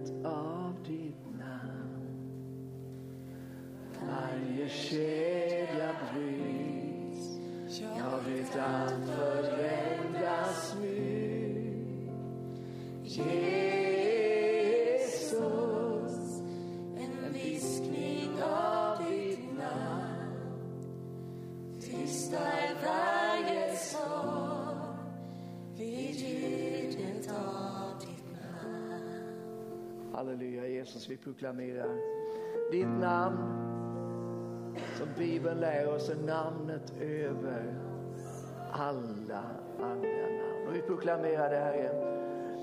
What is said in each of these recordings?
ljudet av Jesus, vi proklamerar ditt namn som Bibeln lär oss är namnet över alla andra namn. Och vi proklamerar det Herre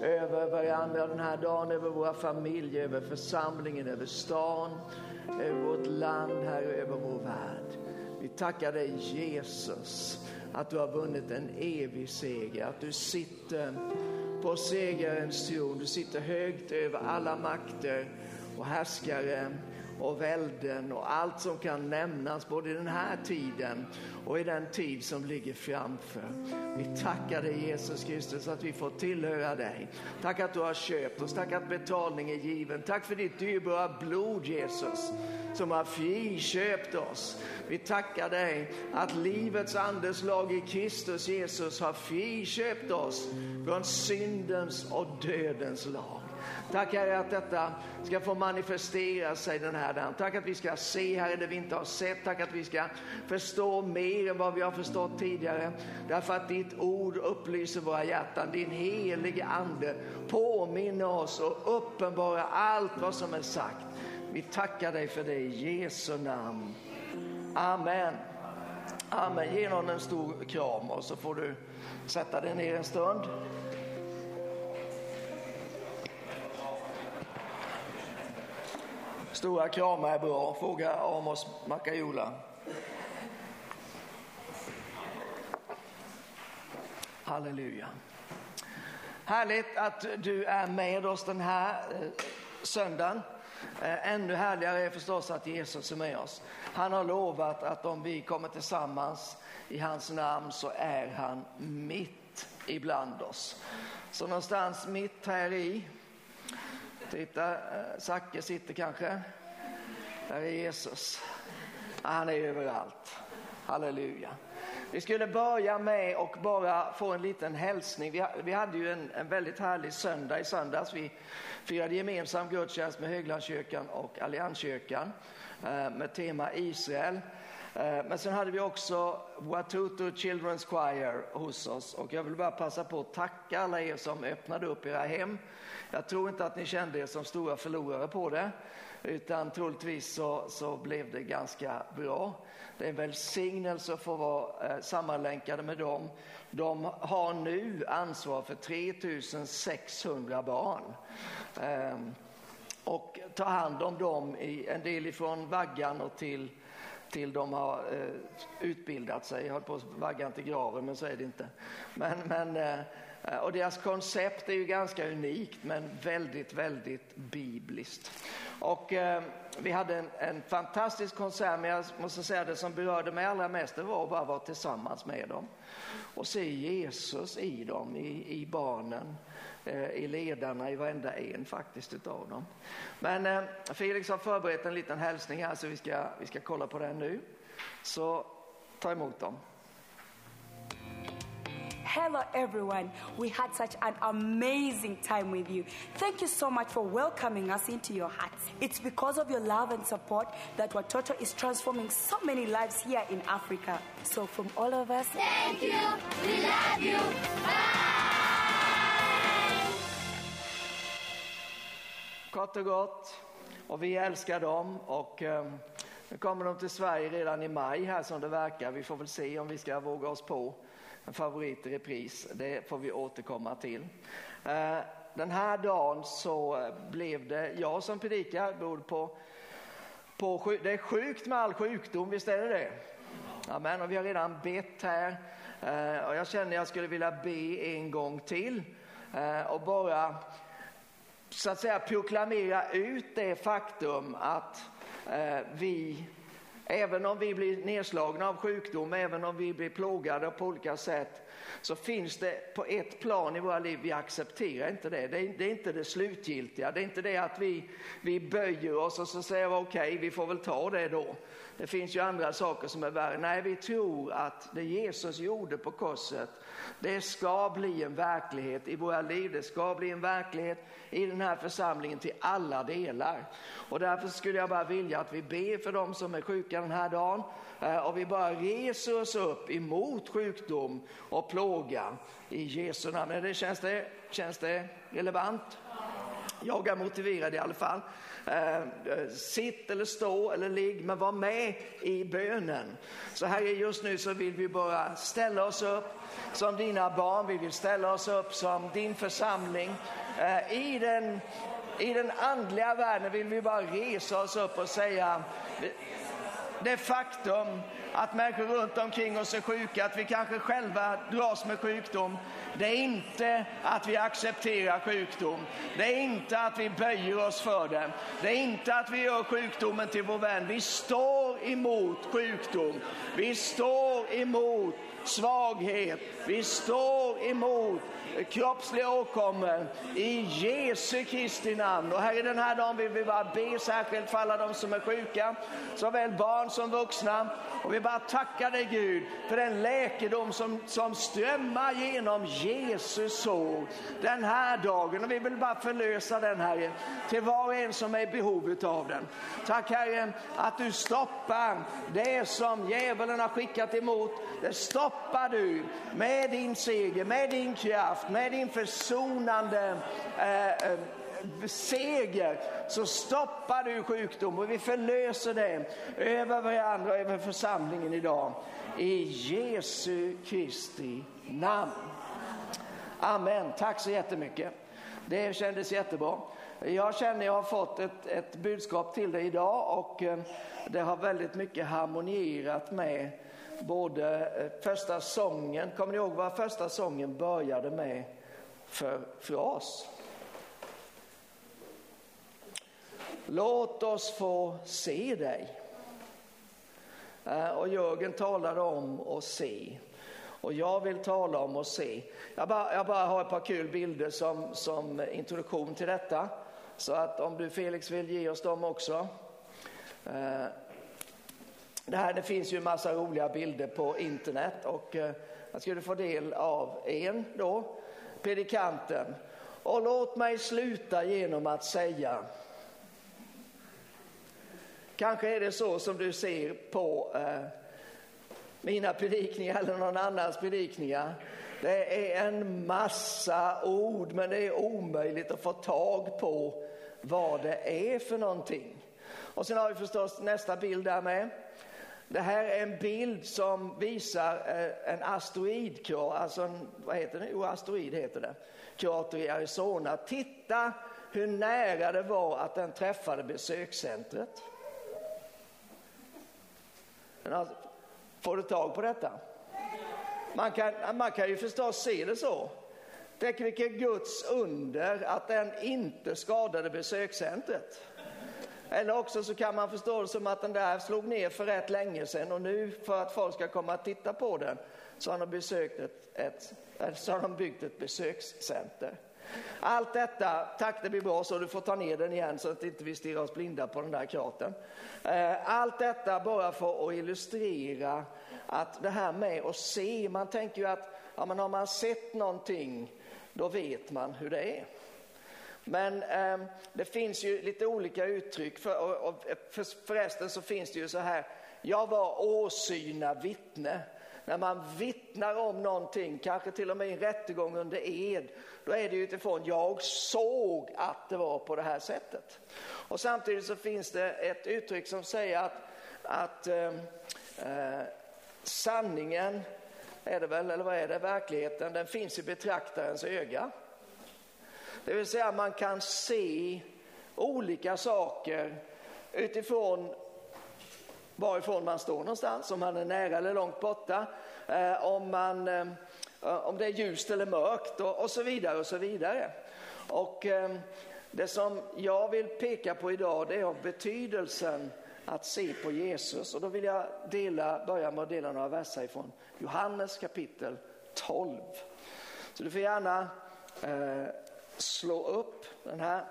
över varandra den här dagen, över våra familjer, över församlingen, över stan, över vårt land, här över vår värld. Vi tackar dig Jesus att du har vunnit en evig seger, att du sitter på segerens tron. Du sitter högt över alla makter och härskare och välden och allt som kan nämnas både i den här tiden och i den tid som ligger framför. Vi tackar dig Jesus Kristus att vi får tillhöra dig. Tack att du har köpt oss, tack att betalning är given. Tack för ditt dyrbara blod Jesus som har friköpt oss. Vi tackar dig att livets andeslag i Kristus Jesus har friköpt oss från syndens och dödens lag. Tack Herre att detta ska få manifestera sig den här dagen. Tack att vi ska se Herre det vi inte har sett. Tack att vi ska förstå mer än vad vi har förstått tidigare. Därför att ditt ord upplyser våra hjärtan. Din helige ande påminner oss och uppenbarar allt vad som är sagt. Vi tackar dig för det i Jesu namn. Amen. Amen. Ge någon en stor kram och så får du sätta dig ner en stund. Stora kramar är bra. Fråga Amos Makajola. Halleluja. Härligt att du är med oss den här eh, söndagen. Eh, ännu härligare är förstås att Jesus är med oss. Han har lovat att om vi kommer tillsammans i hans namn så är han mitt ibland oss. Så någonstans mitt här i Titta, eh, Zacke sitter kanske. Där är Jesus. Han är överallt. Halleluja. Vi skulle börja med och bara få en liten hälsning. Vi, vi hade ju en, en väldigt härlig söndag i söndags. Vi firade gemensam gudstjänst med Höglandskyrkan och Allianskyrkan eh, med tema Israel. Eh, men sen hade vi också Watutu Children's Choir hos oss och jag vill bara passa på att tacka alla er som öppnade upp era hem. Jag tror inte att ni kände er som stora förlorare på det utan troligtvis så, så blev det ganska bra. Det är en välsignelse att få vara eh, sammanlänkade med dem. De har nu ansvar för 3600 barn. Ehm, och tar hand om dem, i, en del ifrån vaggan och till till de har eh, utbildat sig. Jag höll på att vagga till graven, men så är det inte. Men, men, eh, Eh, och deras koncept är ju ganska unikt, men väldigt, väldigt bibliskt. Och eh, vi hade en, en, fantastisk konsert, men jag måste säga det som berörde mig allra mest, det var att bara vara tillsammans med dem och se Jesus i dem, i, i barnen, eh, i ledarna, i varenda en faktiskt utav dem. Men eh, Felix har förberett en liten hälsning här så vi ska, vi ska kolla på den nu. Så ta emot dem. Hello, everyone. We had such an amazing time with you. Thank you so much for welcoming us into your hearts. It's because of your love and support that Watoto is transforming so many lives here in Africa. So, from all of us, thank you. We love you. Bye. Kort och gott. Och vi älskar dem. Och, um, nu kommer de till Sverige redan i maj här som det verkar. Vi får väl se om vi ska våga oss på en favorit i repris. Det får vi återkomma till. Eh, den här dagen så blev det jag som predikar, beroende på, på det är sjukt med all sjukdom, visst är det det? Amen, och vi har redan bett här eh, och jag känner att jag skulle vilja be en gång till eh, och bara så att säga proklamera ut det faktum att vi Även om vi blir nedslagna av sjukdom, även om vi blir plågade på olika sätt, så finns det på ett plan i våra liv, vi accepterar inte det. Det är, det är inte det slutgiltiga, det är inte det att vi, vi böjer oss och så säger okej, okay, vi får väl ta det då. Det finns ju andra saker som är värre. Nej, vi tror att det Jesus gjorde på korset, det ska bli en verklighet i våra liv. Det ska bli en verklighet i den här församlingen till alla delar. Och därför skulle jag bara vilja att vi ber för dem som är sjuka den här dagen eh, och vi bara reser oss upp emot sjukdom och plåga i Jesu namn. Det känns, det, känns det relevant? Jag är motiverad i alla fall. Eh, eh, sitt eller stå eller ligg, men var med i bönen. Så här just nu så vill vi bara ställa oss upp som dina barn, vi vill ställa oss upp som din församling. Eh, I den, I den andliga världen vill vi bara resa oss upp och säga det faktum att människor runt omkring oss är sjuka, att vi kanske själva dras med sjukdom. Det är inte att vi accepterar sjukdom. Det är inte att vi böjer oss för det. Det är inte att vi gör sjukdomen till vår vän. Vi står emot sjukdom. Vi står emot svaghet. Vi står emot kroppsliga åkommor i Jesu Kristi namn. Och här i den här dagen vill vi bara be särskilt för alla de som är sjuka, såväl barn som vuxna. Och vi bara tackar dig Gud för den läkedom som, som strömmar genom Jesus sår den här dagen. Och vi vill bara förlösa den Herre till var och en som är i behov av den. Tack Herre att du stoppar det som djävulen har skickat emot. Det stoppar du med din seger, med din kraft, med din försonande eh, eh, seger så stoppar du sjukdom och vi förlöser det över varandra och över församlingen idag. I Jesu Kristi namn. Amen. Tack så jättemycket. Det kändes jättebra. Jag känner att jag har fått ett, ett budskap till dig idag och eh, det har väldigt mycket harmonierat med både eh, första sången, kommer ni ihåg vad första sången började med för fras? Låt oss få se dig. Eh, och Jörgen talade om att se. Och jag vill tala om att se. Jag bara, jag bara har ett par kul bilder som, som introduktion till detta. Så att om du Felix vill ge oss dem också. Eh, det, här, det finns ju en massa roliga bilder på internet och eh, jag skulle få del av en då, predikanten. Och låt mig sluta genom att säga Kanske är det så som du ser på eh, mina predikningar eller någon annans predikningar. Det är en massa ord men det är omöjligt att få tag på vad det är för någonting. Och sen har vi förstås nästa bild där med. Det här är en bild som visar eh, en asteroidkrater, alltså en, vad heter det? Jo, asteroid heter det. Krater i Arizona. Titta hur nära det var att den träffade besökscentret. Alltså, får du tag på detta? Man kan, man kan ju förstås se det så. Tänk vilket Guds under att den inte skadade besökscentret. Eller också så kan man förstå det som att den där slog ner för rätt länge sedan och nu för att folk ska komma och titta på den så har de, besökt ett, ett, eh, så har de byggt ett besökscenter. Allt detta, tack det blir bra så du får ta ner den igen så att inte vi stirrar oss blinda på den där kratern. Eh, allt detta bara för att illustrera att det här med att se, man tänker ju att ja, men har man sett någonting då vet man hur det är. Men eh, det finns ju lite olika uttryck. För, och, och för, förresten så finns det ju så här, jag var åsyna vittne. När man vittnar om någonting, kanske till och med i en rättegång under ed, då är det utifrån jag såg att det var på det här sättet. Och samtidigt så finns det ett uttryck som säger att, att eh, eh, sanningen är det väl, eller vad är det, verkligheten, den finns i betraktarens öga. Det vill säga man kan se olika saker utifrån varifrån man står någonstans, om man är nära eller långt borta, eh, om, man, eh, om det är ljust eller mörkt och, och, så vidare och så vidare. Och eh, det som jag vill peka på idag det är betydelsen att se på Jesus och då vill jag dela, börja med att dela några verser från Johannes kapitel 12. Så du får gärna eh, slå upp den här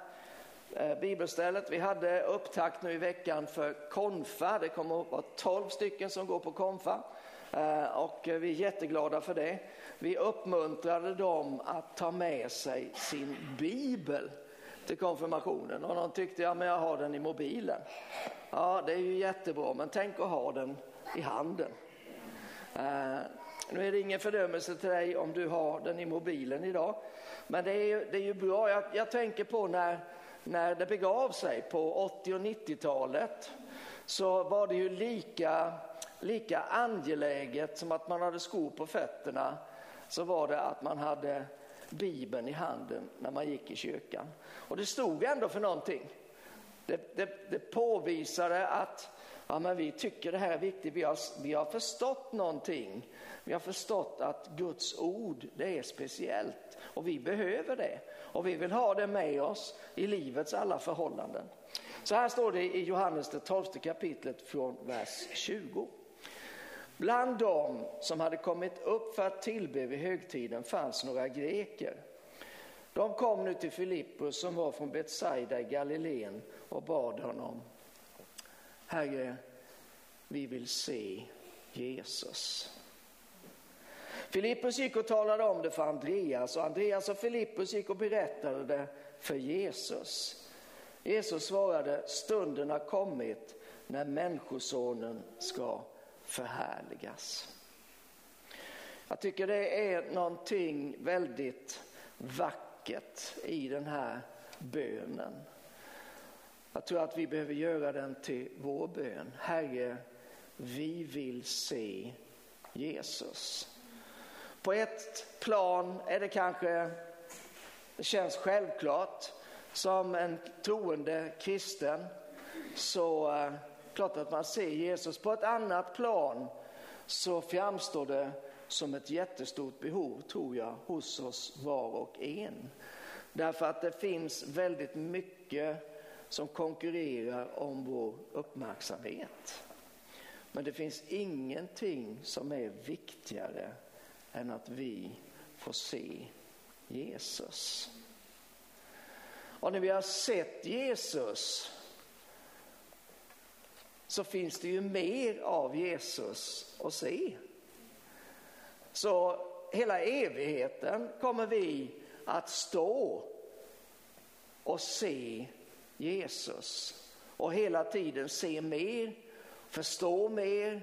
eh, bibelstället. Vi hade upptakt nu i veckan för konfa. Det kommer att vara 12 stycken som går på konfa eh, och vi är jätteglada för det. Vi uppmuntrade dem att ta med sig sin bibel till konfirmationen och de tyckte ja men jag har den i mobilen. Ja det är ju jättebra men tänk att ha den i handen. Eh, nu är det ingen fördömelse till dig om du har den i mobilen idag. Men det är ju, det är ju bra. Jag, jag tänker på när, när det begav sig på 80 och 90-talet så var det ju lika, lika angeläget som att man hade skor på fötterna så var det att man hade Bibeln i handen när man gick i kyrkan. Och det stod ändå för någonting. Det, det, det påvisade att ja, men vi tycker det här är viktigt, vi har, vi har förstått någonting. Vi har förstått att Guds ord, det är speciellt och vi behöver det. Och vi vill ha det med oss i livets alla förhållanden. Så här står det i Johannes det 12 kapitlet från vers 20. Bland dem som hade kommit upp för att tillbe vid högtiden fanns några greker. De kom nu till Filippus som var från Betsaida i Galileen och bad honom. Herre, vi vill se Jesus. Filippus gick och talade om det för Andreas och Andreas och Filippus gick och berättade det för Jesus. Jesus svarade, stunden har kommit när Människosonen ska förhärligas. Jag tycker det är någonting väldigt vackert i den här bönen. Jag tror att vi behöver göra den till vår bön. Herre, vi vill se Jesus. På ett plan är det kanske, det känns självklart, som en troende kristen så eh, klart att man ser Jesus. På ett annat plan så framstår det som ett jättestort behov, tror jag, hos oss var och en. Därför att det finns väldigt mycket som konkurrerar om vår uppmärksamhet. Men det finns ingenting som är viktigare än att vi får se Jesus. Och när vi har sett Jesus så finns det ju mer av Jesus att se. Så hela evigheten kommer vi att stå och se Jesus och hela tiden se mer, förstå mer,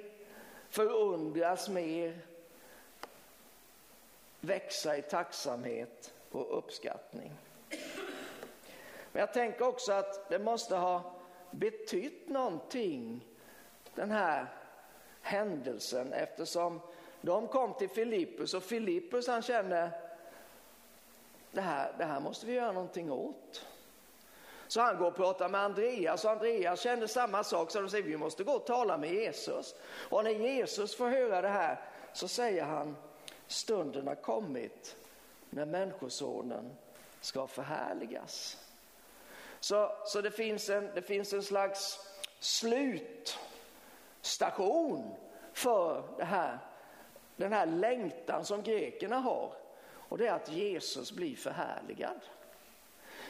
förundras mer, växa i tacksamhet och uppskattning. Men jag tänker också att det måste ha betytt någonting den här händelsen eftersom de kom till Filippus och Filippus han kände det här, det här måste vi göra någonting åt. Så han går och pratar med Andreas och Andreas känner samma sak så de säger vi måste gå och tala med Jesus. Och när Jesus får höra det här så säger han stunden har kommit när människosonen ska förhärligas. Så, så det, finns en, det finns en slags slutstation för det här, den här längtan som grekerna har. Och det är att Jesus blir förhärligad.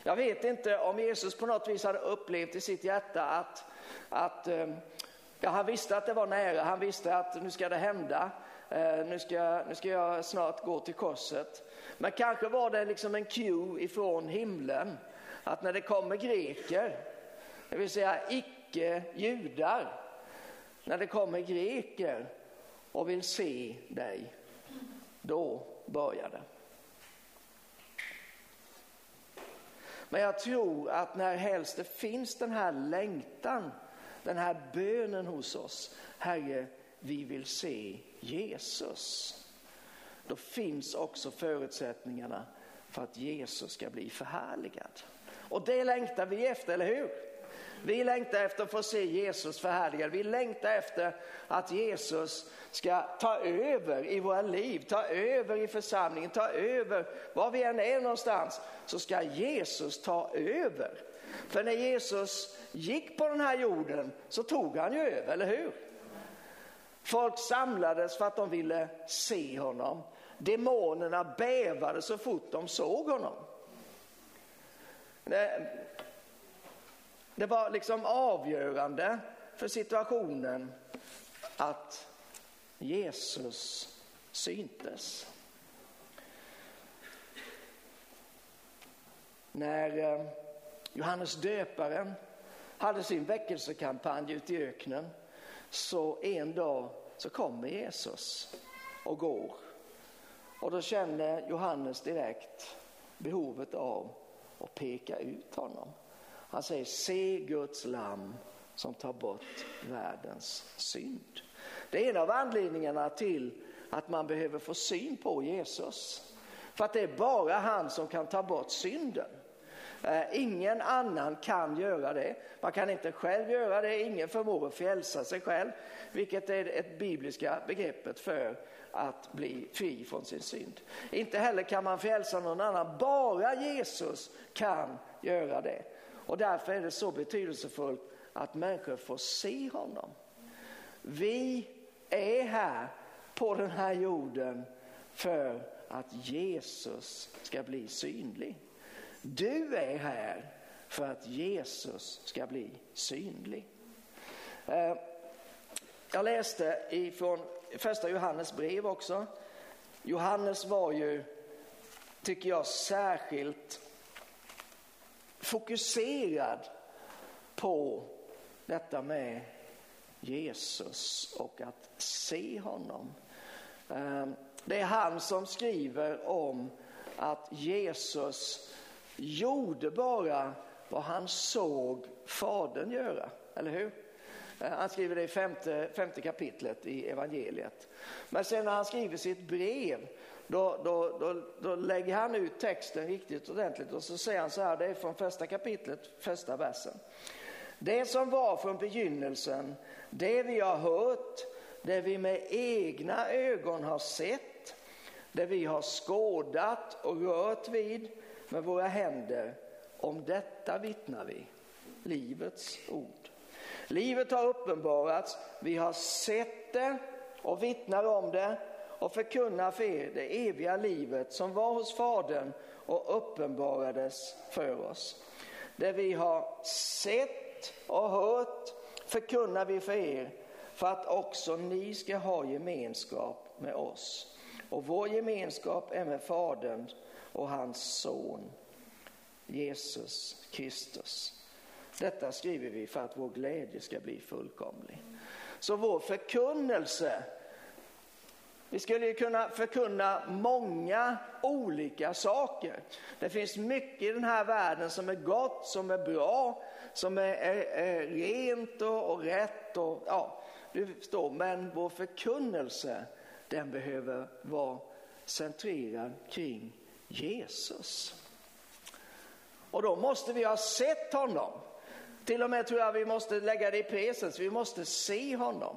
Jag vet inte om Jesus på något vis hade upplevt i sitt hjärta att, att eh, ja, han visste att det var nära, han visste att nu ska det hända, eh, nu ska, nu ska jag snart gå till korset. Men kanske var det liksom en cue ifrån himlen att när det kommer greker, det vill säga icke-judar, när det kommer greker och vill se dig, då börjar det. Men jag tror att när helst det finns den här längtan, den här bönen hos oss, Herre, vi vill se Jesus. Då finns också förutsättningarna för att Jesus ska bli förhärligad. Och det längtar vi efter, eller hur? Vi längtar efter att få se Jesus förhärligad. Vi längtar efter att Jesus ska ta över i våra liv, ta över i församlingen, ta över var vi än är någonstans så ska Jesus ta över. För när Jesus gick på den här jorden så tog han ju över, eller hur? Folk samlades för att de ville se honom. demonerna bävade så fort de såg honom. Eh, det, var liksom avgörande för situationen att Jesus syntes. När eh, Johannes döparen hade sin väckelsekampanj ute i öknen så en dag så kommer Jesus och går. Och då känner Johannes direkt behovet av att peka ut honom. Han säger se Guds lamm som tar bort världens synd. Det är en av anledningarna till att man behöver få syn på Jesus. För att det är bara han som kan ta bort synden. Eh, ingen annan kan göra det. Man kan inte själv göra det. Ingen förmår att frälsa sig själv, vilket är det bibliska begreppet för att bli fri från sin synd. Inte heller kan man frälsa någon annan. Bara Jesus kan göra det. Och därför är det så betydelsefullt att människor får se honom. Vi är här på den här jorden för att Jesus ska bli synlig. Du är här för att Jesus ska bli synlig. Eh, jag läste ifrån första Johannes brev också. Johannes var ju, tycker jag, särskilt fokuserad på detta med Jesus och att se honom. Ehm, det är han som skriver om att Jesus gjorde bara vad han såg Fadern göra, eller hur? Ehm, han skriver det i femte, femte kapitlet i evangeliet. Men sen när han skriver sitt brev då, då, då, då, lägger han ut texten riktigt ordentligt och så säger han så här, det är från första kapitlet, första versen. Det som var från begynnelsen, det vi har hört, det vi med egna ögon har sett, det vi har skådat och rört vid med våra händer, om detta vittnar vi, livets ord. Livet har uppenbarats, vi har sett det och vittnar om det och förkunnar för er det eviga livet som var hos Fadern och uppenbarades för oss. Det vi har sett och hört förkunnar vi för er för att också ni ska ha gemenskap med oss. Och vår gemenskap är med Fadern och hans son Jesus Kristus. Detta skriver vi för att vår glädje ska bli fullkomlig. Så vår förkunnelse, vi skulle ju kunna förkunna många olika saker. Det finns mycket i den här världen som är gott, som är bra, som är, är, är rent och, och rätt. Och, ja, du förstår, men vår förkunnelse den behöver vara centrerad kring Jesus. Och då måste vi ha sett honom. Till och med tror jag vi måste lägga det i presens, vi måste se honom.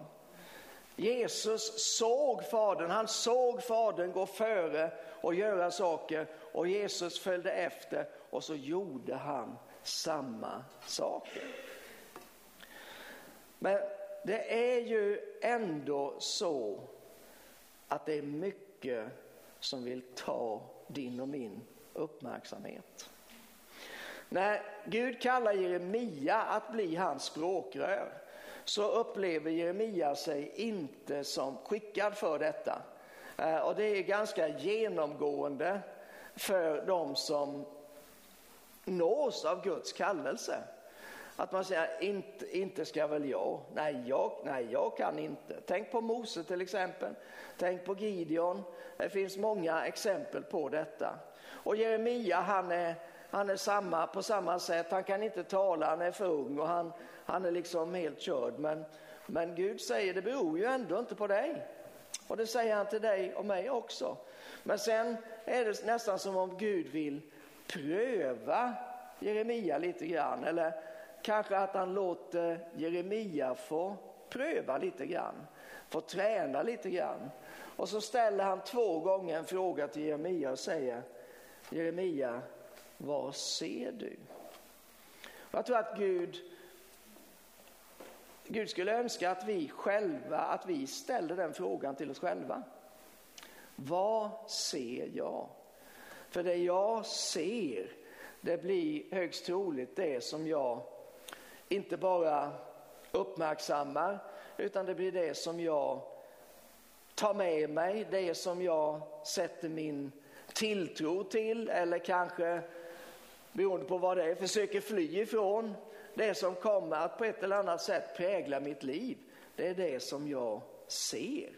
Jesus såg Fadern, han såg Fadern gå före och göra saker och Jesus följde efter och så gjorde han samma saker. Men det är ju ändå så att det är mycket som vill ta din och min uppmärksamhet. När Gud kallar Jeremia att bli hans språkrör så upplever Jeremia sig inte som skickad för detta. Eh, och det är ganska genomgående för de som nås av Guds kallelse. Att man säger, inte, inte ska väl jag. Nej, jag, nej, jag kan inte. Tänk på Mose till exempel. Tänk på Gideon. Det finns många exempel på detta. Och Jeremia, han är, han är samma, på samma sätt. Han kan inte tala, han är för ung och han, han är liksom helt körd. Men, men Gud säger, det beror ju ändå inte på dig. Och det säger han till dig och mig också. Men sen är det nästan som om Gud vill pröva Jeremia lite grann. Eller kanske att han låter Jeremia få pröva lite grann, få träna lite grann. Och så ställer han två gånger en fråga till Jeremia och säger Jeremia, vad ser du? Jag tror att Gud, Gud skulle önska att vi själva, att vi ställer den frågan till oss själva. Vad ser jag? För det jag ser, det blir högst troligt det som jag inte bara uppmärksammar, utan det blir det som jag tar med mig, det som jag sätter min tilltro till eller kanske beroende på vad det är försöker fly ifrån. Det som kommer att på ett eller annat sätt prägla mitt liv, det är det som jag ser.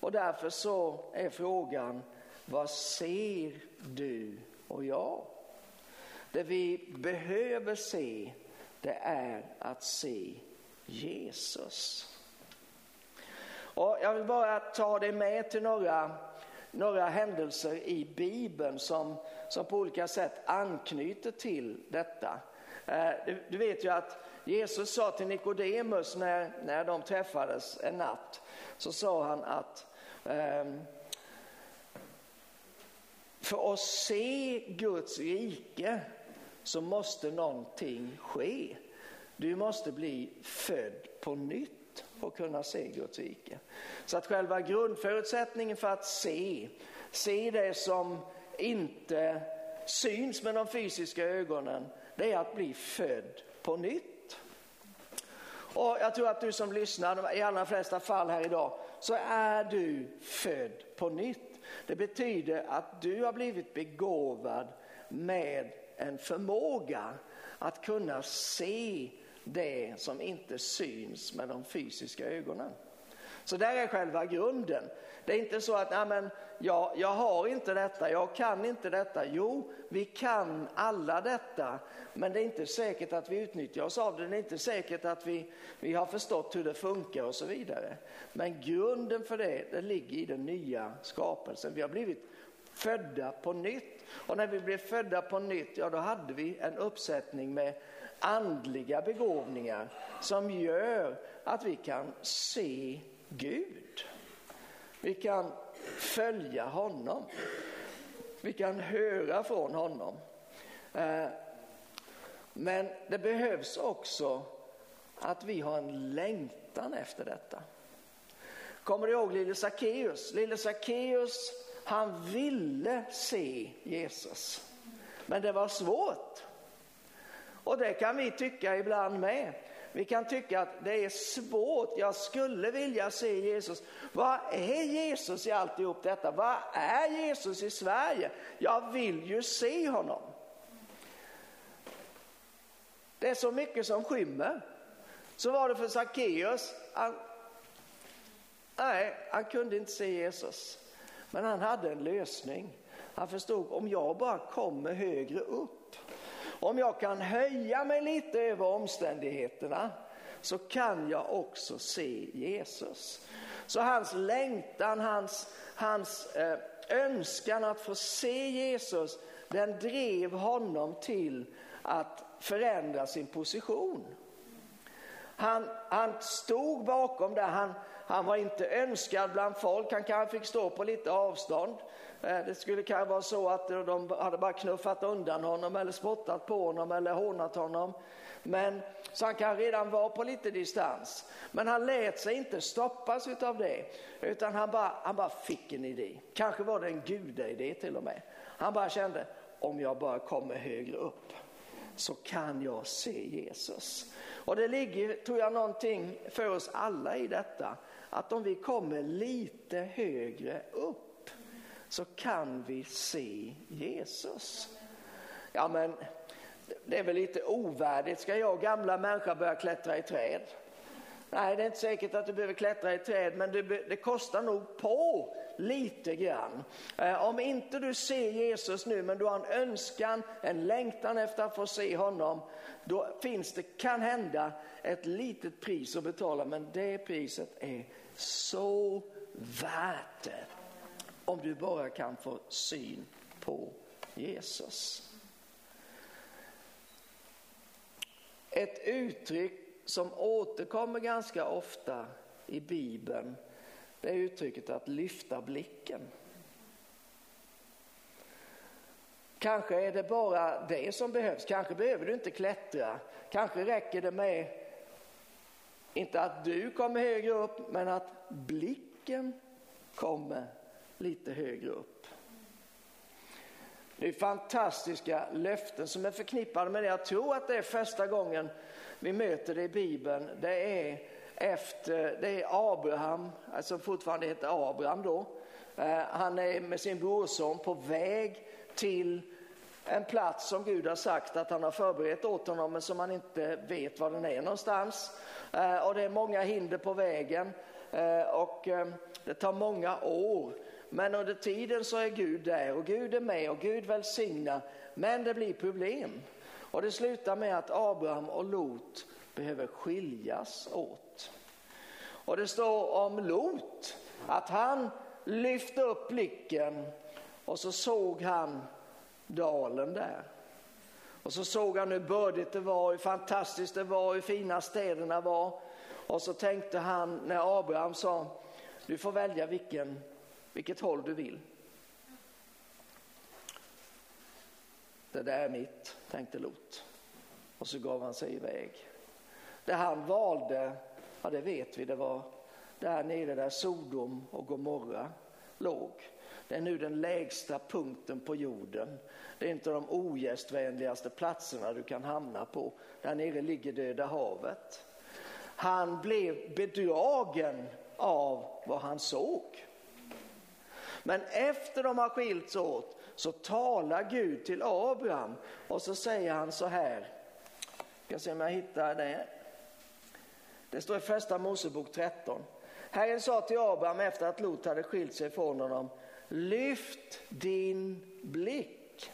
Och därför så är frågan, vad ser du och jag? Det vi behöver se, det är att se Jesus. Och jag vill bara ta dig med till några, några händelser i Bibeln som, som på olika sätt anknyter till detta. Eh, du, vet ju att Jesus sa till Nikodemus när, när de träffades en natt, så sa han att ehm, för att se Guds rike så måste någonting ske. Du måste bli född på nytt för att kunna se Guds rike. Så att själva grundförutsättningen för att se, se det som inte syns med de fysiska ögonen, det är att bli född på nytt. Och jag tror att du som lyssnar, i allra flesta fall här idag, så är du född på nytt. Det betyder att du har blivit begåvad med en förmåga att kunna se det som inte syns med de fysiska ögonen. Så där är själva grunden. Det är inte så att nej men, ja, jag har inte detta, jag kan inte detta. Jo, vi kan alla detta, men det är inte säkert att vi utnyttjar oss av det. Det är inte säkert att vi, vi har förstått hur det funkar och så vidare. Men grunden för det, det ligger i den nya skapelsen. Vi har blivit födda på nytt. Och när vi blev födda på nytt, ja då hade vi en uppsättning med andliga begåvningar som gör att vi kan se Gud. Vi kan följa honom. Vi kan höra från honom. Eh, men det behövs också att vi har en längtan efter detta. Kommer du ihåg lille Sackeus? Lille Sackeus, han ville se Jesus. Men det var svårt. Och det kan vi tycka ibland med. Vi kan tycka att det är svårt, jag skulle vilja se Jesus. Vad är Jesus i alltihop detta? Vad är Jesus i Sverige? Jag vill ju se honom. Det är så mycket som skymmer. Så var det för Sackeus. Han, nej, han kunde inte se Jesus. Men han hade en lösning. Han förstod om jag bara kommer högre upp om jag kan höja mig lite över omständigheterna så kan jag också se Jesus. Så hans längtan, hans, hans eh, önskan att få se Jesus, den drev honom till att förändra sin position. Han, han stod bakom det, han, han var inte önskad bland folk, han kanske fick stå på lite avstånd. Eh, det skulle kanske vara så att de hade bara knuffat undan honom eller spottat på honom eller hånat honom. Men, så han kan redan vara på lite distans. Men han lät sig inte stoppas av det, utan han bara, han bara fick en idé. Kanske var det en gudaidé till och med. Han bara kände, om jag bara kommer högre upp så kan jag se Jesus. Och det ligger, tror jag, någonting för oss alla i detta, att om vi kommer lite högre upp så kan vi se Jesus. Ja men det är väl lite ovärdigt, ska jag gamla människa börja klättra i träd? Nej, det är inte säkert att du behöver klättra i träd, men det, det kostar nog på lite grann. Eh, om inte du ser Jesus nu, men du har en önskan, en längtan efter att få se honom, då finns det, kan hända, ett litet pris att betala, men det priset är så värt det om du bara kan få syn på Jesus. Ett uttryck som återkommer ganska ofta i Bibeln det är uttrycket att lyfta blicken. Kanske är det bara det som behövs, kanske behöver du inte klättra, kanske räcker det med inte att du kommer högre upp men att blicken kommer lite högre upp. Det är fantastiska löften som är förknippade med det. Jag tror att det är första gången vi möter det i Bibeln. Det är efter, det är Abraham, alltså fortfarande heter Abraham då. Eh, han är med sin brorson på väg till en plats som Gud har sagt att han har förberett åt honom men som han inte vet var den är någonstans. Eh, och det är många hinder på vägen eh, och det tar många år. Men under tiden så är Gud där och Gud är med och Gud välsignar. Men det blir problem. Och det slutar med att Abraham och Lot behöver skiljas åt. Och det står om Lot att han lyfte upp blicken och så såg han dalen där. Och så såg han hur bördigt det var, hur fantastiskt det var, hur fina städerna var. Och så tänkte han när Abraham sa, du får välja vilken, vilket håll du vill. Det där är mitt, tänkte Lot. Och så gav han sig iväg. Det han valde, ja det vet vi, det var där nere där Sodom och Gomorra låg. Det är nu den lägsta punkten på jorden. Det är inte de ogästvänligaste platserna du kan hamna på. Där nere ligger Döda havet. Han blev bedragen av vad han såg. Men efter de har skilts åt så talar Gud till Abraham och så säger han så här. Jag ska se om jag hittar det. Det står i första Mosebok 13. Herren sa till Abraham efter att Lot hade skilt sig från honom. Lyft din blick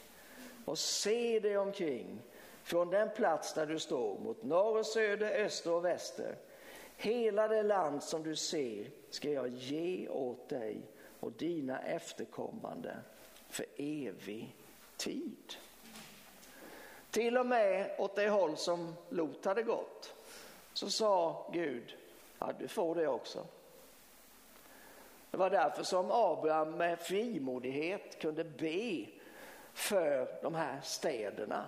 och se dig omkring från den plats där du står mot norr och söder, öster och väster. Hela det land som du ser ska jag ge åt dig och dina efterkommande för evig tid. Till och med åt det håll som Lot hade gått så sa Gud, ja du får det också. Det var därför som Abraham med frimodighet kunde be för de här städerna.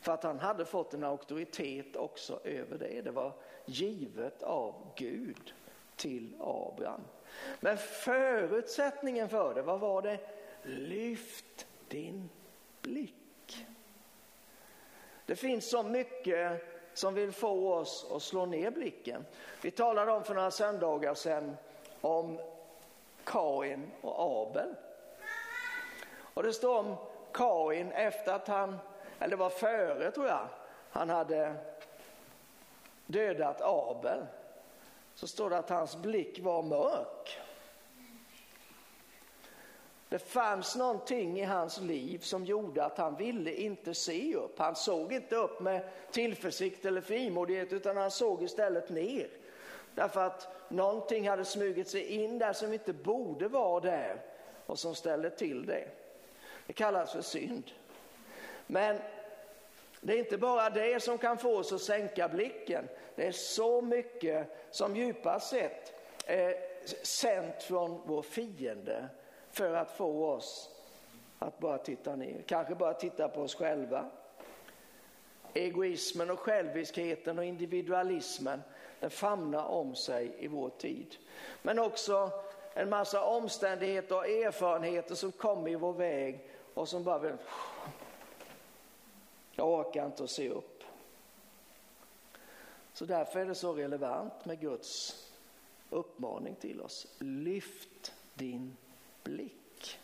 För att han hade fått en auktoritet också över det. Det var givet av Gud till Abraham. Men förutsättningen för det, vad var det? Lyft din blick. Det finns så mycket som vill få oss att slå ner blicken. Vi talade om för några söndagar sedan om Kain och Abel. Och det står om Kain efter att han, eller det var före tror jag, han hade dödat Abel. Så står det att hans blick var mörk. Det fanns någonting i hans liv som gjorde att han ville inte se upp. Han såg inte upp med tillförsikt eller frimodighet utan han såg istället ner. Därför att någonting hade smugit sig in där som inte borde vara där och som ställde till det. Det kallas för synd. Men det är inte bara det som kan få oss att sänka blicken. Det är så mycket som djupast sett är sänt från vår fiende för att få oss att bara titta ner, kanske bara titta på oss själva. Egoismen och själviskheten och individualismen den famnar om sig i vår tid. Men också en massa omständigheter och erfarenheter som kommer i vår väg och som bara vill... Jag orkar inte att se upp. Så därför är det så relevant med Guds uppmaning till oss. Lyft din blick.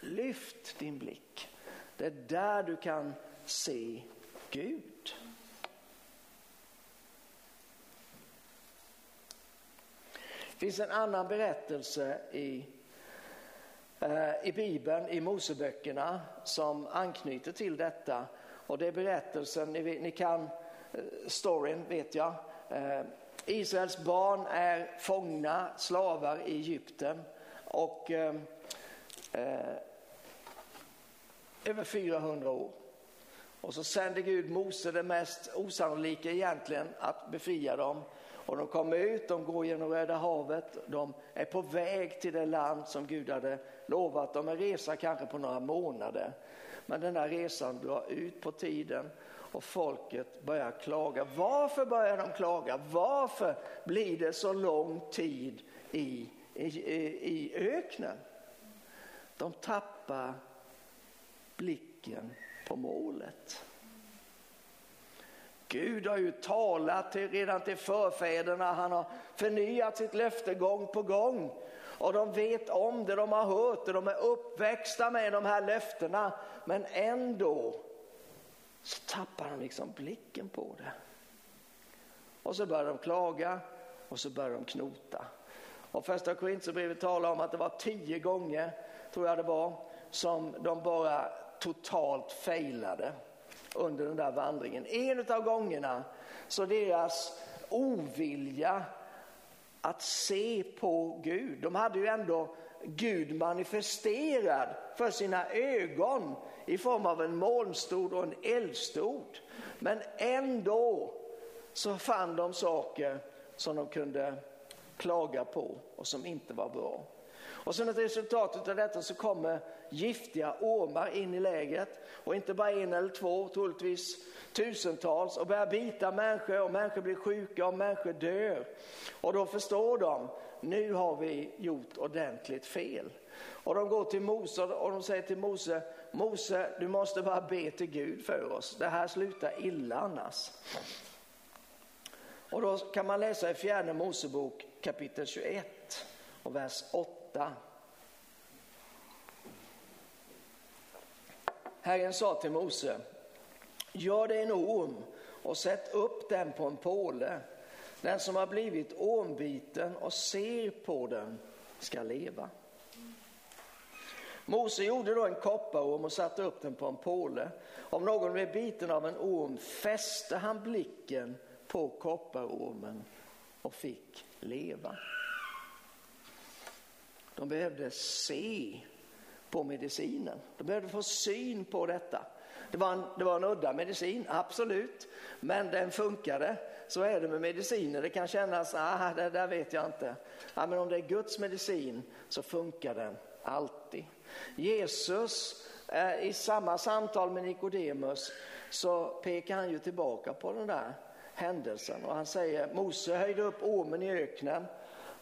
Lyft din blick. Det är där du kan se Gud. Det finns en annan berättelse i, eh, i Bibeln, i Moseböckerna, som anknyter till detta. Och det är berättelsen, ni, ni kan eh, storyn vet jag. Eh, Israels barn är fångna slavar i Egypten och eh, eh, över 400 år. Och så sänder Gud Mose, det mest osannolika egentligen, att befria dem. Och de kommer ut, de går genom Röda havet, de är på väg till det land som Gud hade lovat dem. En resa kanske på några månader. Men den här resan drar ut på tiden och folket börjar klaga. Varför börjar de klaga? Varför blir det så lång tid i i, i, öknen. De tappar blicken på målet. Gud har ju talat till, redan till förfäderna, han har förnyat sitt löfte gång på gång. Och de vet om det, de har hört det, de är uppväxta med de här löftena. Men ändå så tappar de liksom blicken på det. Och så börjar de klaga och så börjar de knota. Och första korintierbrevet talar om att det var tio gånger, tror jag det var, som de bara totalt failade under den där vandringen. En av gångerna så deras ovilja att se på Gud, de hade ju ändå Gud manifesterad för sina ögon i form av en molnstod och en eldstod. Men ändå så fann de saker som de kunde klaga på och som inte var bra. Och som ett resultat av detta så kommer giftiga ormar in i lägret och inte bara en eller två, troligtvis tusentals och börjar bita människor och människor blir sjuka och människor dör. Och då förstår de, nu har vi gjort ordentligt fel. Och de går till Mose och de säger till Mose, Mose du måste bara be till Gud för oss, det här slutar illa annars. Och då kan man läsa i fjärde Mosebok kapitel 21 och vers 8. Herren sa till Mose, gör dig en orm och sätt upp den på en påle. Den som har blivit ormbiten och ser på den ska leva. Mose gjorde då en kopparorm och satte upp den på en påle. Om någon blev biten av en orm fäste han blicken på kopparormen och fick leva. De behövde se på medicinen. De behövde få syn på detta. Det var, en, det var en udda medicin, absolut, men den funkade. Så är det med mediciner, det kan kännas, ah, det där vet jag inte. Ah, men om det är Guds medicin så funkar den alltid. Jesus, eh, i samma samtal med Nikodemus så pekar han ju tillbaka på den där händelsen och han säger Mose höjde upp ormen i öknen.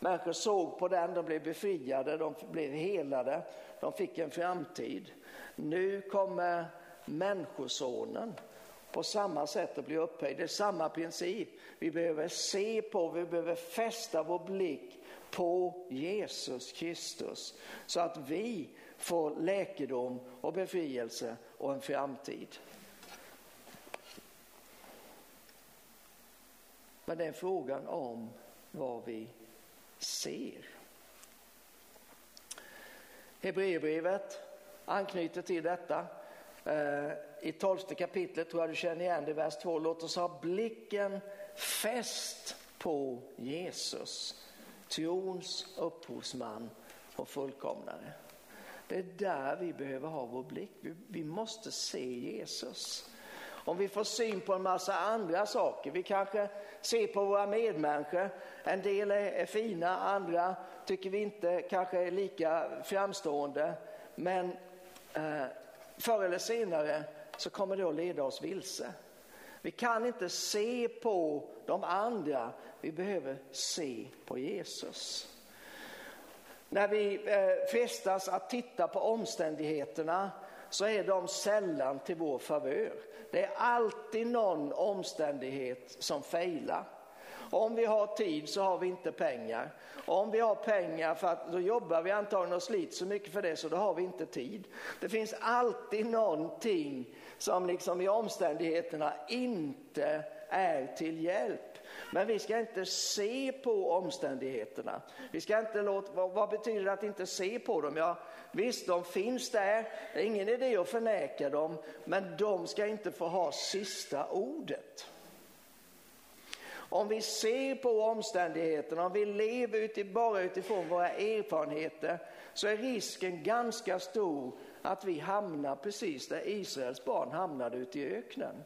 Människor såg på den, de blev befriade, de blev helade, de fick en framtid. Nu kommer Människosonen på samma sätt att bli upphöjd. Det är samma princip. Vi behöver se på, vi behöver fästa vår blick på Jesus Kristus så att vi får läkedom och befrielse och en framtid. Men det är frågan om vad vi ser. Hebreerbrevet anknyter till detta. Eh, I tolfte kapitlet tror jag du känner igen det, vers 2. Låt oss ha blicken fäst på Jesus, trons upphovsman och fullkomnare. Det är där vi behöver ha vår blick. Vi måste se Jesus. Om vi får syn på en massa andra saker, vi kanske ser på våra medmänniskor, en del är, är fina, andra tycker vi inte kanske är lika framstående, men eh, förr eller senare så kommer det att leda oss vilse. Vi kan inte se på de andra, vi behöver se på Jesus. När vi eh, frestas att titta på omständigheterna så är de sällan till vår favör. Det är alltid någon omständighet som failar. Om vi har tid så har vi inte pengar. Om vi har pengar för att då jobbar vi antagligen och sliter så mycket för det så då har vi inte tid. Det finns alltid någonting som liksom i omständigheterna inte är till hjälp. Men vi ska inte se på omständigheterna. Vi ska inte låta, vad, vad betyder det att inte se på dem? Ja, visst, de finns där. Det är ingen idé att förneka dem, men de ska inte få ha sista ordet. Om vi ser på omständigheterna, om vi lever uti, bara utifrån våra erfarenheter så är risken ganska stor att vi hamnar precis där Israels barn hamnade ute i öknen.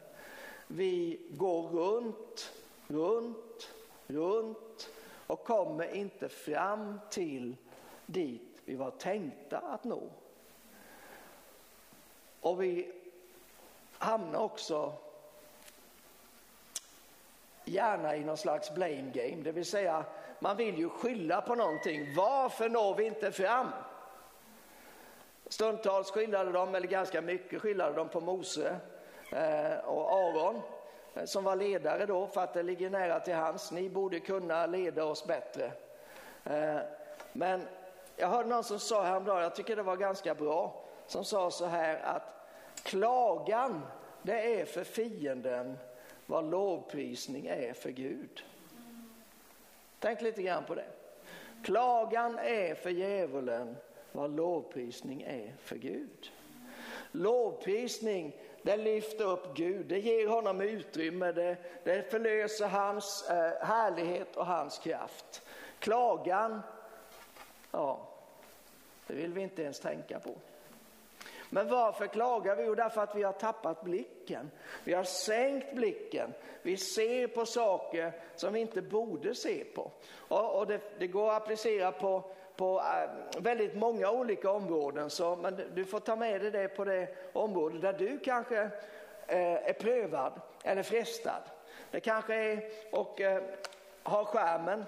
Vi går runt, runt, runt och kommer inte fram till dit vi var tänkta att nå. Och vi hamnar också gärna i någon slags blame game, det vill säga man vill ju skylla på någonting. Varför når vi inte fram? Stundtals skyllade de, eller ganska mycket skyllade de på Mose eh, och Aron som var ledare då för att det ligger nära till hans. Ni borde kunna leda oss bättre. Eh, men jag hörde någon som sa häromdagen, jag tycker det var ganska bra, som sa så här att klagan det är för fienden vad lovprisning är för Gud. Tänk lite grann på det. Klagan är för djävulen vad lovprisning är för Gud. Lovprisning, det lyfter upp Gud, det ger honom utrymme, det, det förlöser hans eh, härlighet och hans kraft. Klagan, ja, det vill vi inte ens tänka på. Men varför klagar vi? Jo, därför att vi har tappat blicken. Vi har sänkt blicken. Vi ser på saker som vi inte borde se på. Och, och det, det, går att applicera på, på eh, väldigt många olika områden. Så, men du får ta med dig det på det område där du kanske eh, är prövad eller frestad. Det kanske är och eh, ha skärmen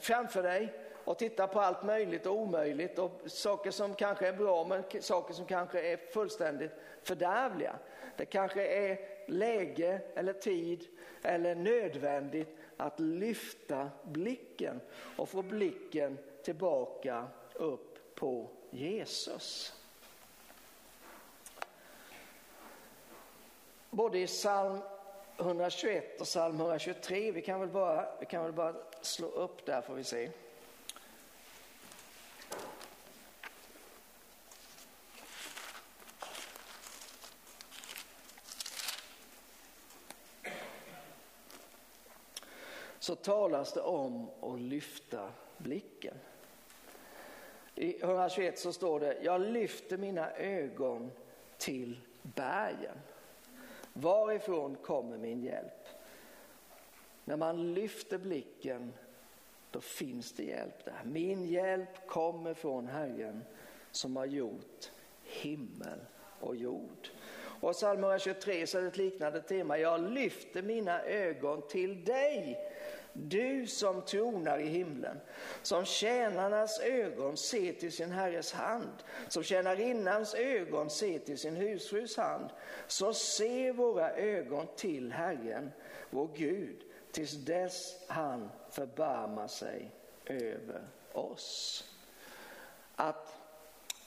framför dig och titta på allt möjligt och omöjligt och saker som kanske är bra men saker som kanske är fullständigt fördärvliga. Det kanske är läge eller tid eller nödvändigt att lyfta blicken och få blicken tillbaka upp på Jesus. Både i psalm 121 och psalm 123, vi kan väl bara, vi kan väl bara slå upp där får vi se. så talas det om att lyfta blicken. I 121 så står det, jag lyfter mina ögon till bergen. Varifrån kommer min hjälp? När man lyfter blicken då finns det hjälp där. Min hjälp kommer från Herren som har gjort himmel och jord. Och psalm 123 så är det ett liknande tema. Jag lyfter mina ögon till dig du som tronar i himlen, som tjänarnas ögon ser till sin herres hand, som tjänarinnans ögon ser till sin husfrus hand, så se våra ögon till Herren, vår Gud, tills dess han förbarmar sig över oss. Att,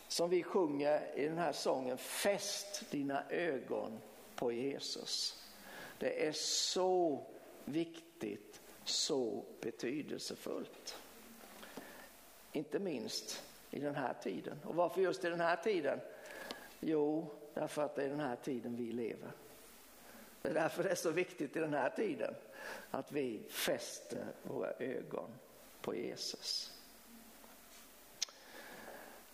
som vi sjunger i den här sången, fäst dina ögon på Jesus. Det är så viktigt så betydelsefullt. Inte minst i den här tiden. Och varför just i den här tiden? Jo, därför att det är den här tiden vi lever. Det är därför det är så viktigt i den här tiden att vi fäster våra ögon på Jesus.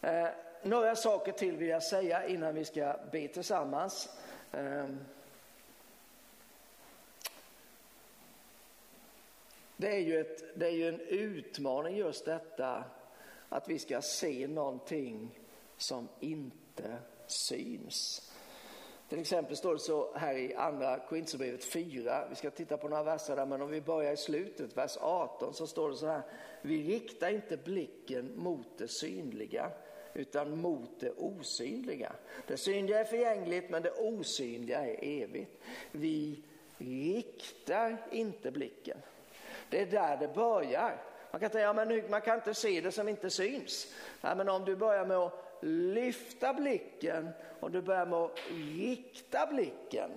Eh, några saker till vill jag säga innan vi ska be tillsammans. Eh, Det är, ju ett, det är ju en utmaning just detta att vi ska se någonting som inte syns. Till exempel står det så här i andra Korintierbrevet 4, vi ska titta på några verser där, men om vi börjar i slutet, vers 18, så står det så här, vi riktar inte blicken mot det synliga, utan mot det osynliga. Det synliga är förgängligt, men det osynliga är evigt. Vi riktar inte blicken. Det är där det börjar. Man kan säga, ja, men man kan inte se det som inte syns. Ja, men om du börjar med att lyfta blicken och du börjar med att rikta blicken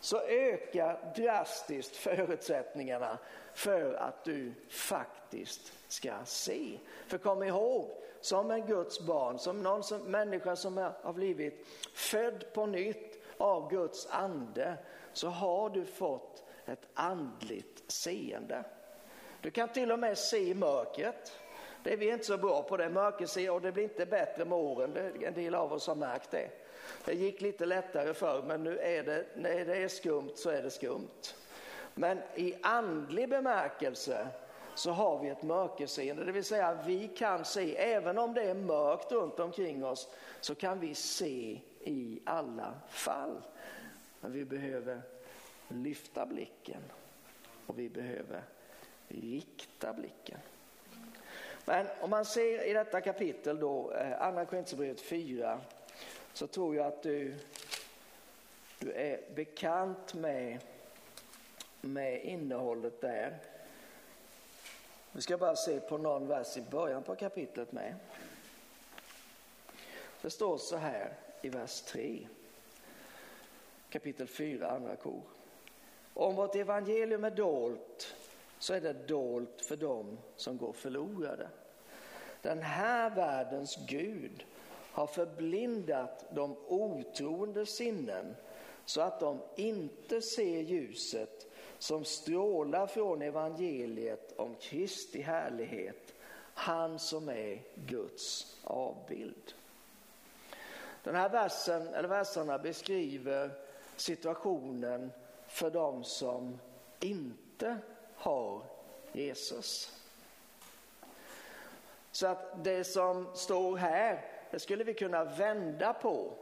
så ökar drastiskt förutsättningarna för att du faktiskt ska se. För kom ihåg, som en Guds barn, som någon som, människa som har blivit född på nytt av Guds ande, så har du fått ett andligt seende. Du kan till och med se mörkret. Det är vi inte så bra på det, mörkerse och det blir inte bättre med åren. En del av oss har märkt det. Det gick lite lättare förr men nu är det, när det är skumt så är det skumt. Men i andlig bemärkelse så har vi ett mörkerseende, det vill säga vi kan se, även om det är mörkt runt omkring oss, så kan vi se i alla fall. Men vi behöver lyfta blicken och vi behöver rikta blicken. Men om man ser i detta kapitel då, eh, Andra Korinthierbrevet 4, så tror jag att du, du är bekant med, med innehållet där. Vi ska bara se på någon vers i början på kapitlet med. Det står så här i vers 3, kapitel 4, andra kor. Om vårt evangelium är dolt så är det dolt för dem som går förlorade. Den här världens Gud har förblindat de otroende sinnen så att de inte ser ljuset som strålar från evangeliet om Kristi härlighet, han som är Guds avbild. Den här versen, eller verserna beskriver situationen för dem som inte har Jesus. Så att det som står här, det skulle vi kunna vända på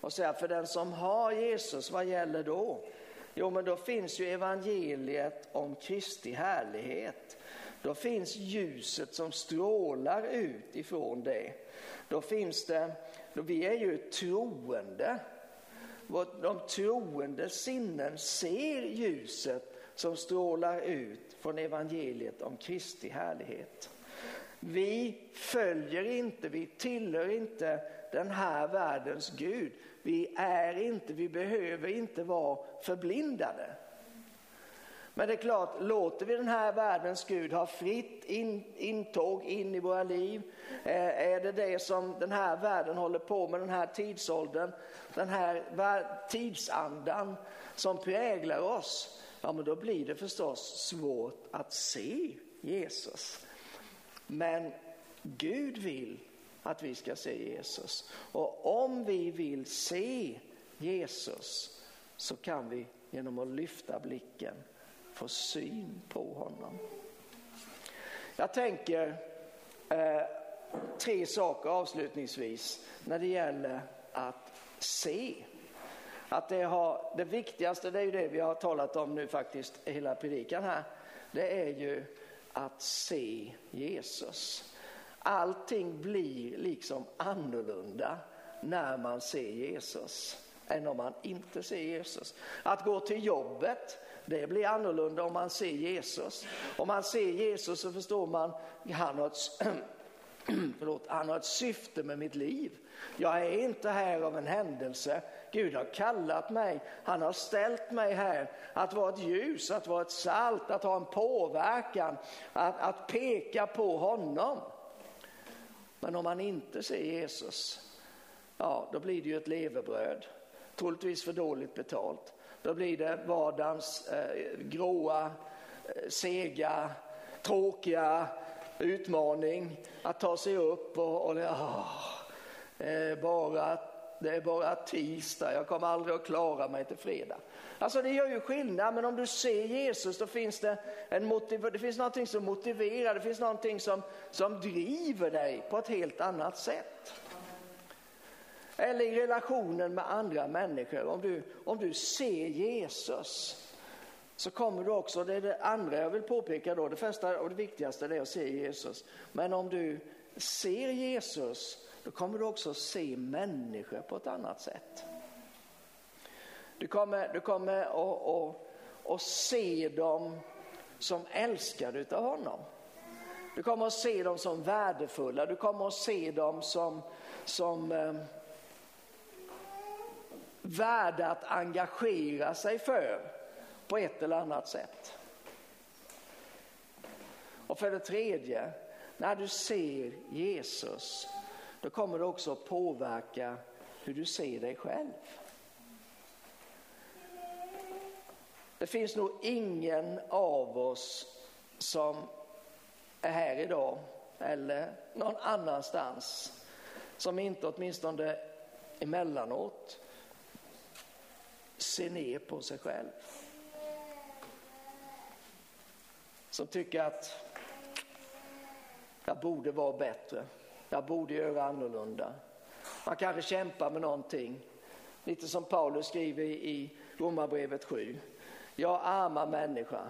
och säga för den som har Jesus, vad gäller då? Jo, men då finns ju evangeliet om Kristi härlighet. Då finns ljuset som strålar ut ifrån det. Då finns det, då vi är ju troende. De troende sinnen ser ljuset som strålar ut från evangeliet om Kristi härlighet. Vi följer inte, vi tillhör inte den här världens Gud. Vi är inte, vi behöver inte vara förblindade. Men det är klart, låter vi den här världens Gud ha fritt in, intåg in i våra liv? Eh, är det det som den här världen håller på med, den här tidsåldern, den här tidsandan som präglar oss? Ja, men då blir det förstås svårt att se Jesus. Men Gud vill att vi ska se Jesus. Och om vi vill se Jesus så kan vi genom att lyfta blicken få syn på honom. Jag tänker eh, tre saker avslutningsvis när det gäller att se. Att det, har, det viktigaste, det är ju det vi har talat om nu faktiskt hela predikan här. Det är ju att se Jesus. Allting blir liksom annorlunda när man ser Jesus än om man inte ser Jesus. Att gå till jobbet, det blir annorlunda om man ser Jesus. Om man ser Jesus så förstår man, han har ett, förlåt, han har ett syfte med mitt liv. Jag är inte här av en händelse. Gud har kallat mig, han har ställt mig här att vara ett ljus, att vara ett salt, att ha en påverkan, att, att peka på honom. Men om man inte ser Jesus, ja då blir det ju ett levebröd, troligtvis för dåligt betalt. Då blir det vardagens eh, gråa, eh, sega, tråkiga utmaning att ta sig upp och, och oh, eh, bara det är bara tisdag, jag kommer aldrig att klara mig till fredag. Alltså det gör ju skillnad, men om du ser Jesus då finns det, en motiv, det finns någonting som motiverar, det finns någonting som, som driver dig på ett helt annat sätt. Eller i relationen med andra människor, om du, om du ser Jesus så kommer du också, det är det andra jag vill påpeka då, det första och det viktigaste är att se Jesus. Men om du ser Jesus då kommer du också se människor på ett annat sätt. Du kommer, du kommer att, att, att se dem som älskade av honom. Du kommer att se dem som värdefulla, du kommer att se dem som, som eh, värda att engagera sig för på ett eller annat sätt. Och för det tredje, när du ser Jesus då kommer det också att påverka hur du ser dig själv. Det finns nog ingen av oss som är här idag eller någon annanstans som inte åtminstone emellanåt ser ner på sig själv. Som tycker att jag borde vara bättre. Jag borde göra annorlunda. Man kanske kämpar med någonting. Lite som Paulus skriver i Romarbrevet 7. Jag arma människa.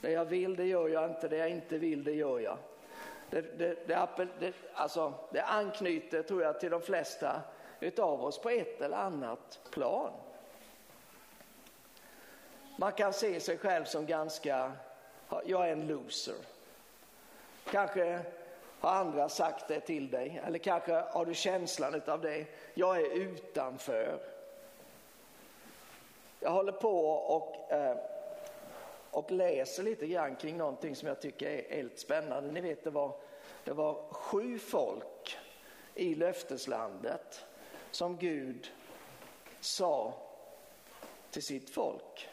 Det jag vill det gör jag inte, det jag inte vill det gör jag. Det, det, det, det, alltså, det anknyter tror jag till de flesta utav oss på ett eller annat plan. Man kan se sig själv som ganska, jag är en loser. Kanske har andra sagt det till dig eller kanske har du känslan av det. Jag är utanför. Jag håller på och, eh, och läser lite grann kring någonting som jag tycker är helt spännande. Ni vet det var, det var sju folk i löfteslandet som Gud sa till sitt folk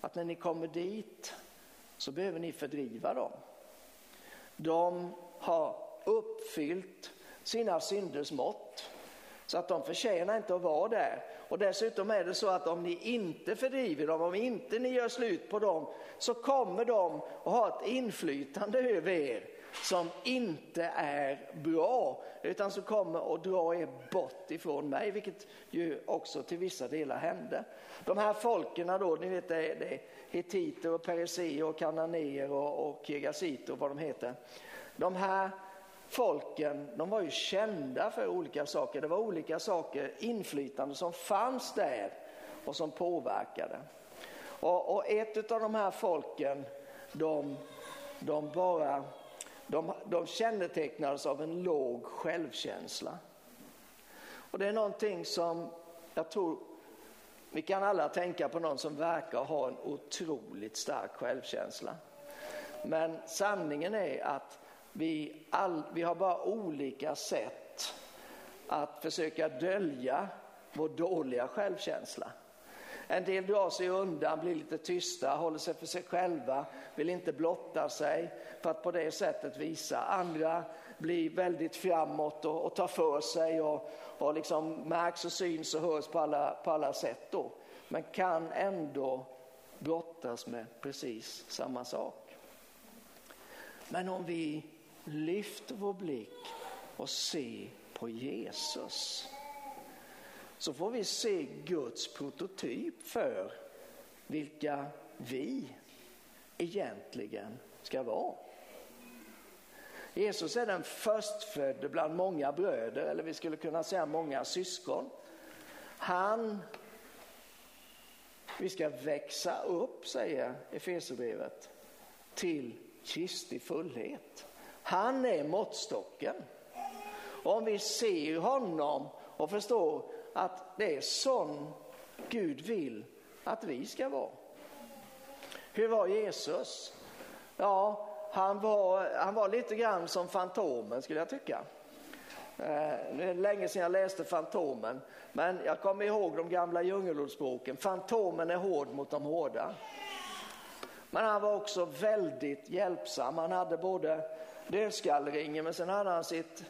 att när ni kommer dit så behöver ni fördriva dem. De har uppfyllt sina synders mått så att de förtjänar inte att vara där. Och dessutom är det så att om ni inte fördriver dem, om inte ni gör slut på dem så kommer de att ha ett inflytande över er som inte är bra utan som kommer att dra er bort ifrån mig, vilket ju också till vissa delar hände. De här folken då, ni vet det är hetiter och periseer och kananéer och, och kirgasiter och vad de heter. De här folken, de var ju kända för olika saker. Det var olika saker, inflytande som fanns där och som påverkade. Och, och ett av de här folken, de, de bara de, de kännetecknades av en låg självkänsla. Och det är någonting som jag tror vi kan alla tänka på någon som verkar ha en otroligt stark självkänsla. Men sanningen är att vi, all, vi har bara olika sätt att försöka dölja vår dåliga självkänsla. En del drar sig undan, blir lite tysta, håller sig för sig själva, vill inte blotta sig för att på det sättet visa. Andra blir väldigt framåt och, och tar för sig och, och liksom märks och syns och hörs på alla, på alla sätt då. Men kan ändå brottas med precis samma sak. Men om vi Lyft vår blick och se på Jesus så får vi se Guds prototyp för vilka vi egentligen ska vara. Jesus är den förstfödde bland många bröder, eller vi skulle kunna säga många syskon. Han, vi ska växa upp, säger Efesierbrevet, till Kristi fullhet. Han är måttstocken. Och om vi ser honom och förstår att det är sån Gud vill att vi ska vara. Hur var Jesus? Ja, han var, han var lite grann som Fantomen skulle jag tycka. Eh, det är länge sedan jag läste Fantomen, men jag kommer ihåg de gamla djungelordspråken. Fantomen är hård mot de hårda. Men han var också väldigt hjälpsam. Han hade både dödskalleringen, men sen hade han sitt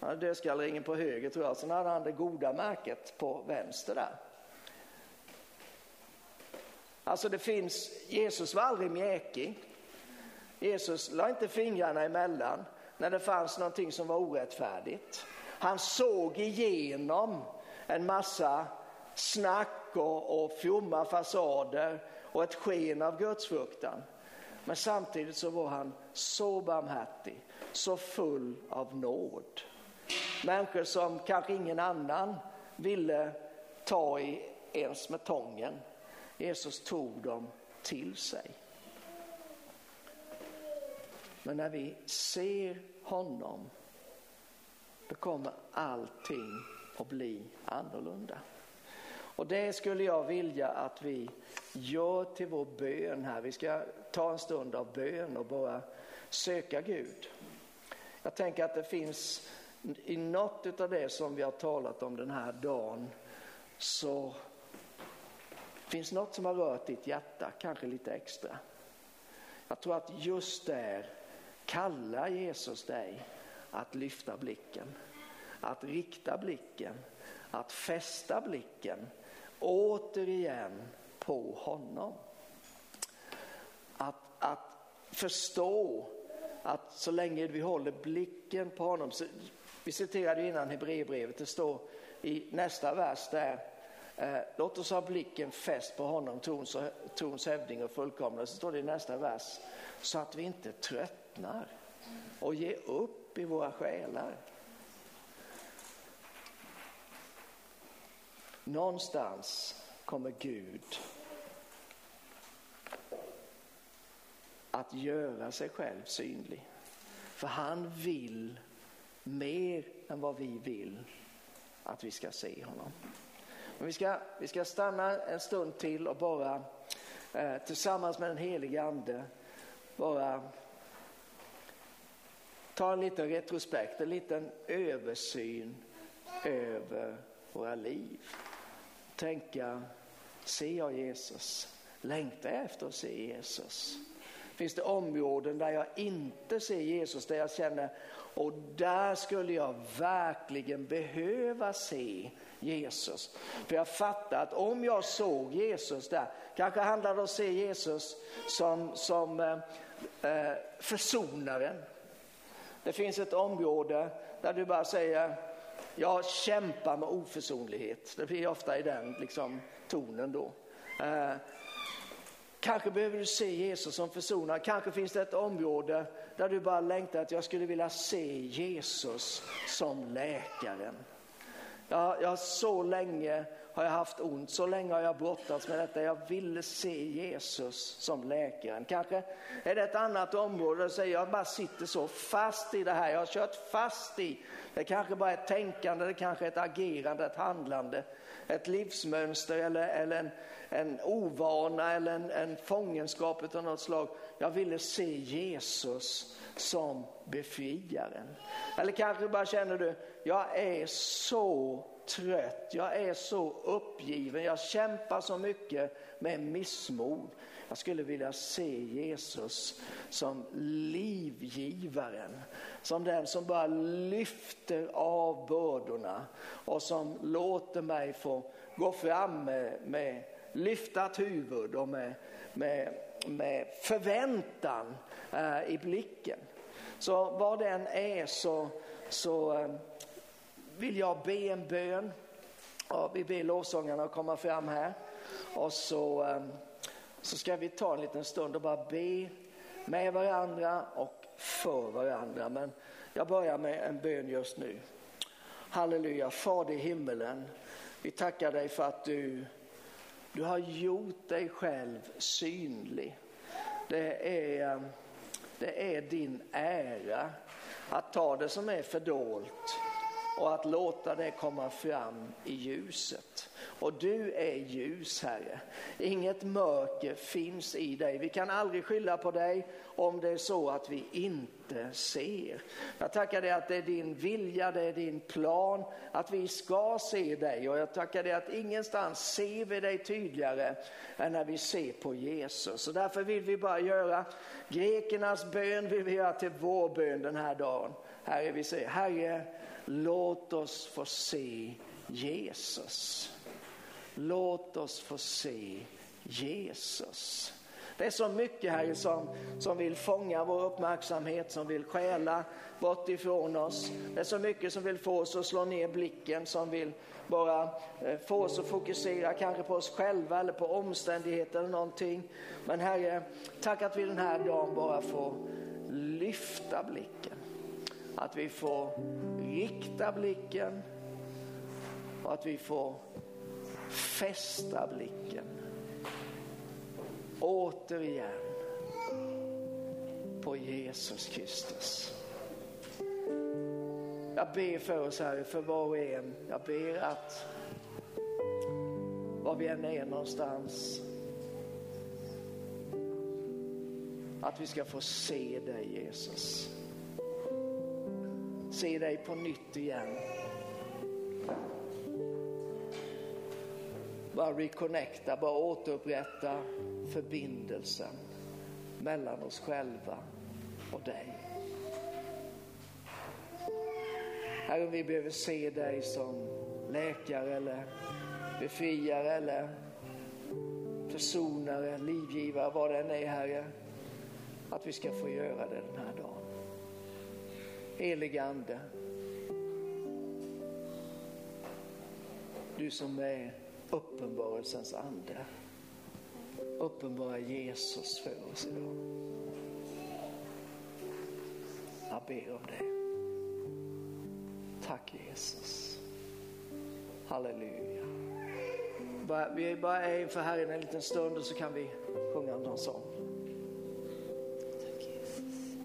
han hade dödskallringen på höger tror jag, sen hade han det goda märket på vänster där. Alltså det finns, Jesus var aldrig mjäkig. Jesus la inte fingrarna emellan när det fanns någonting som var orättfärdigt. Han såg igenom en massa snack och, och fromma fasader och ett sken av gudsfruktan. Men samtidigt så var han så barmhärtig, så full av nåd. Människor som kanske ingen annan ville ta i ens med tången. Jesus tog dem till sig. Men när vi ser honom, då kommer allting att bli annorlunda. Och det skulle jag vilja att vi gör till vår bön här. Vi ska ta en stund av bön och bara söka Gud. Jag tänker att det finns i något av det som vi har talat om den här dagen så finns något som har rört ditt hjärta, kanske lite extra. Jag tror att just där kallar Jesus dig att lyfta blicken, att rikta blicken, att fästa blicken återigen på honom. Att, att förstå att så länge vi håller blicken på honom, så, vi citerade innan Hebreerbrevet, det står i nästa vers där, Eh, låt oss ha blicken fäst på honom, trons, trons hävding och fullkomnande. Så står det i nästa vers. Så att vi inte tröttnar och ger upp i våra själar. Någonstans kommer Gud att göra sig själv synlig. För han vill mer än vad vi vill att vi ska se honom. Men vi, ska, vi ska stanna en stund till och bara eh, tillsammans med den helige ande bara ta en liten retrospekt, en liten översyn över våra liv. Tänka, ser jag Jesus? Längtar jag efter att se Jesus? Finns det områden där jag inte ser Jesus, där jag känner och där skulle jag verkligen behöva se Jesus. För jag fattar att om jag såg Jesus där, kanske handlar det om att se Jesus som, som eh, eh, försonaren. Det finns ett område där du bara säger, jag kämpar med oförsonlighet. Det blir ofta i den liksom, tonen då. Eh, kanske behöver du se Jesus som försonare. Kanske finns det ett område där du bara längtar att jag skulle vilja se Jesus som läkaren. Jag, jag så länge har jag haft ont, så länge har jag brottats med detta. Jag ville se Jesus som läkaren. Kanske är det ett annat område där säger jag bara sitter så fast i det här. Jag har kört fast i, det kanske bara är ett tänkande, det kanske är ett agerande, ett handlande, ett livsmönster eller, eller en, en ovana eller en, en fångenskap av något slag. Jag ville se Jesus som befriaren. Eller kanske bara känner du, jag är så trött, jag är så uppgiven, jag kämpar så mycket med missmod. Jag skulle vilja se Jesus som livgivaren, som den som bara lyfter av bördorna och som låter mig få gå fram med, med lyftat huvud och med, med, med förväntan eh, i blicken. Så vad den är så, så eh, vill jag be en bön. Och vi ber lovsångarna att komma fram här. Och så, ehm, så ska vi ta en liten stund och bara be med varandra och för varandra. Men jag börjar med en bön just nu. Halleluja, Fader i himmelen. Vi tackar dig för att du, du har gjort dig själv synlig. Det är, ehm, det är din ära att ta det som är fördolt och att låta det komma fram i ljuset. Och du är ljus, Herre. Inget mörker finns i dig. Vi kan aldrig skylla på dig om det är så att vi inte ser. Jag tackar dig att det är din vilja, det är din plan att vi ska se dig och jag tackar dig att ingenstans ser vi dig tydligare än när vi ser på Jesus. Och därför vill vi bara göra grekernas bön vill vi göra till vår bön den här dagen. Herre, vi säger Herre, låt oss få se Jesus. Låt oss få se Jesus. Det är så mycket här som, som vill fånga vår uppmärksamhet, som vill stjäla bort ifrån oss. Det är så mycket som vill få oss att slå ner blicken, som vill bara eh, få oss att fokusera kanske på oss själva eller på omständigheter eller någonting. Men Herre, tack att vi den här dagen bara får lyfta blicken. Att vi får rikta blicken och att vi får fästa blicken återigen på Jesus Kristus. Jag ber för oss Herre, för var och en. Jag ber att var vi än är någonstans, att vi ska få se dig Jesus. Se dig på nytt igen. bara reconnecta, bara återupprätta förbindelsen mellan oss själva och dig. Herre, vi behöver se dig som läkare eller befriare eller försonare, livgivare, vad det än är, Herre. Att vi ska få göra det den här dagen. Helige Ande, du som är uppenbarelsens ande. Uppenbara Jesus för oss idag. Jag ber om det. Tack Jesus. Halleluja. Vi bara är inför Herren en liten stund och så kan vi sjunga någon sång.